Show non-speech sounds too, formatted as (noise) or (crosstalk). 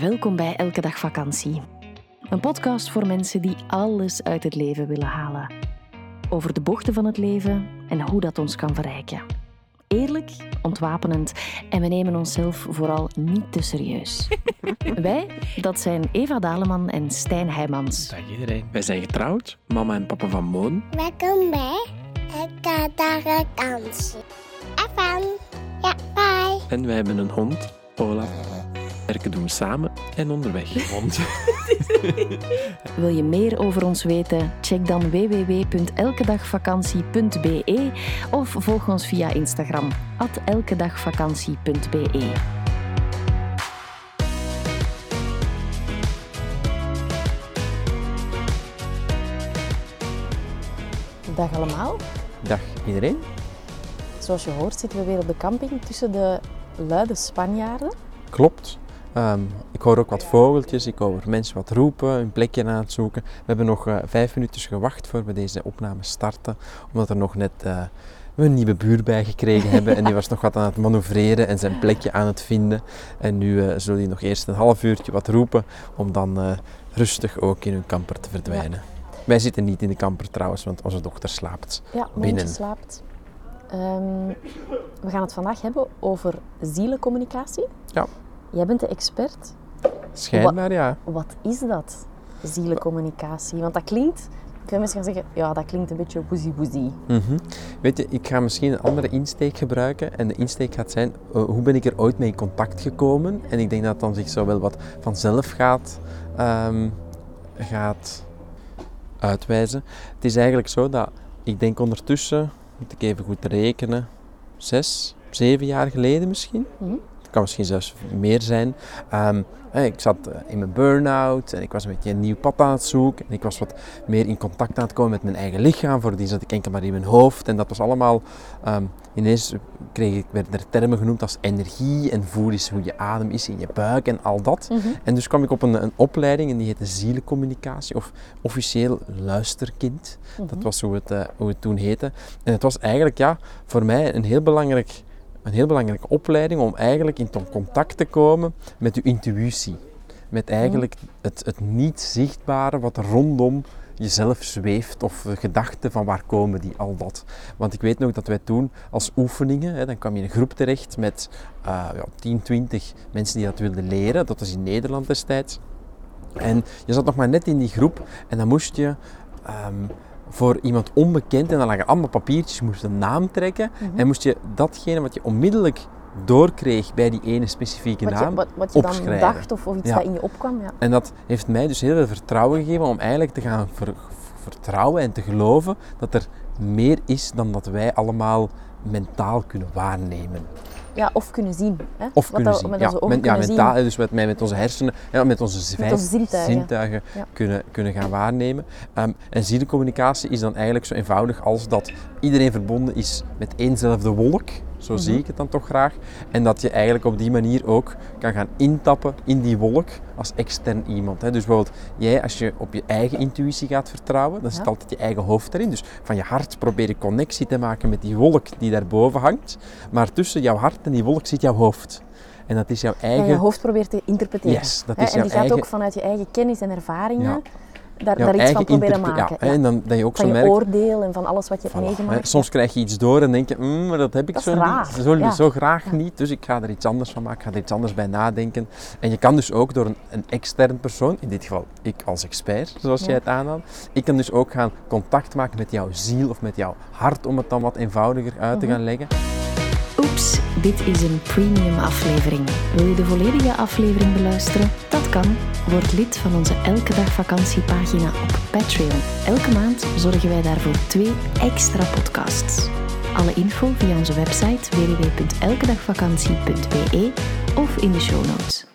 Welkom bij Elke Dag Vakantie. Een podcast voor mensen die alles uit het leven willen halen. Over de bochten van het leven en hoe dat ons kan verrijken. Eerlijk, ontwapenend en we nemen onszelf vooral niet te serieus. (laughs) Wij, dat zijn Eva Daleman en Stijn Heijmans. Dag iedereen. Wij zijn getrouwd, mama en papa van Moon. Welkom bij Elke Dag Vakantie. FM. Ja, bye. En wij hebben een hond, Ola. Werken doen we samen en onderweg. (laughs) (laughs) Wil je meer over ons weten? Check dan www.elkedagvakantie.be of volg ons via Instagram elkedagvakantie.be. Dag allemaal. Dag iedereen. Zoals je hoort zitten we weer op de camping tussen de luide Spanjaarden. Klopt. Ehm, ik hoor ook wat vogeltjes, ik hoor mensen wat roepen, een plekje aan het zoeken. We hebben nog eh, vijf minuutjes gewacht voor we deze opname starten, omdat er nog net eh, een nieuwe buur bij gekregen (laughs) hebben. En die was nog wat aan het manoeuvreren en zijn plekje aan het vinden. En nu uh, zullen die nog eerst een half uurtje wat roepen, om dan rustig ook in hun kamper te verdwijnen. Wij zitten niet in de kamper trouwens, want onze dochter slaapt Ja, binnen. Slaapt. Ehm, we gaan het vandaag hebben over zielencommunicatie. Ja. Jij bent de expert. Schijnbaar ja. Wat is dat, zielencommunicatie? Want dat klinkt, veel mensen gaan zeggen, ja, dat klinkt een beetje woezie woezie. Mhm. Weet je, ik ga misschien een andere insteek gebruiken. En de insteek gaat zijn, uh, hoe ben ik er ooit mee in contact gekomen? En ik denk dat dan zich zo wel wat vanzelf gaat, um, gaat uitwijzen. Het is eigenlijk zo dat ik denk ondertussen, moet ik even goed rekenen, zes, zeven jaar geleden misschien. Mhm. Het kan misschien zelfs meer zijn. Um, ik zat in mijn burn-out en ik was een beetje een nieuw pad aan het zoeken. En ik was wat meer in contact aan het komen met mijn eigen lichaam. Voordien zat ik enkel maar in mijn hoofd. En dat was allemaal... Um, ineens kreeg ik, werden er termen genoemd als energie en voel eens hoe je adem is in je buik en al dat. Mhm. En dus kwam ik op een, een opleiding en die heette zielencommunicatie of officieel luisterkind. Mhm. Dat was hoe het, uh, hoe het toen heette. En het was eigenlijk ja, voor mij een heel belangrijk een heel belangrijke opleiding om eigenlijk in contact te komen met je intuïtie. Met eigenlijk het, het niet zichtbare wat rondom jezelf zweeft of gedachten van waar komen die, al dat. Want ik weet nog dat wij toen als oefeningen, hè, dan kwam je in een groep terecht met uh, ja, 10, 20 mensen die dat wilden leren. Dat was in Nederland destijds. En je zat nog maar net in die groep en dan moest je um, voor iemand onbekend en dan lagen allemaal papiertjes, je moest een naam trekken Mhm. en moest je datgene wat je onmiddellijk doorkreeg bij die ene specifieke Wat je, naam wat, wat je dan dacht of, of iets Ja. dat in je opkwam. Ja. En dat heeft mij dus heel veel vertrouwen gegeven om eigenlijk te gaan ver- vertrouwen en te geloven dat er meer is dan dat wij allemaal mentaal kunnen waarnemen. Ja, of kunnen zien. Hè? Of Wat kunnen zien. met ja, onze ogen men- ja, mentaal, zien. dus met, mij met onze hersenen, ja, met onze vijf onze zintuigen. Ja. kunnen, kunnen gaan waarnemen. Um, en zielencommunicatie is dan eigenlijk zo eenvoudig als dat iedereen verbonden is met éénzelfde wolk. Zo zie Mhm. ik het dan toch graag. En dat je eigenlijk op die manier ook kan gaan intappen in die wolk als extern iemand. Hè. Dus bijvoorbeeld, jij als je op je eigen intuïtie gaat vertrouwen, dan zit Ja. altijd je eigen hoofd erin. Dus van je hart probeer je connectie te maken met die wolk die daarboven hangt. Maar tussen jouw hart en die wolk zit jouw hoofd. En dat is jouw En eigen... je hoofd probeert te interpreteren. Yes, dat is en jouw die gaat eigen- ook vanuit je eigen kennis en ervaringen Ja. Daar, daar iets van eigen proberen maken. Ja, Ja. En dan dat je ook Van zo je merkt... oordeel en van alles wat je hebt meegemaakt. hè. Soms krijg je iets door en denk je, "Mm, maar dat heb ik Dat zo, niet, zo, ja. zo graag Ja. niet. Dus ik ga er iets anders van maken, ik ga er iets anders bij nadenken. En je kan dus ook door een, een extern persoon, in dit geval ik als expert, zoals Ja. jij het aanhaalt, ik kan dus ook gaan contact maken met jouw ziel of met jouw hart, om het dan wat eenvoudiger uit te Mhm. gaan leggen. Oeps, dit is een premium aflevering. Wil je de volledige aflevering beluisteren? Kan. Word lid van onze Elke Dag Vakantiepagina op Patreon. Elke maand zorgen wij daarvoor twee extra podcasts. Alle info via onze website www.elkedagvakantie.be of in de show notes.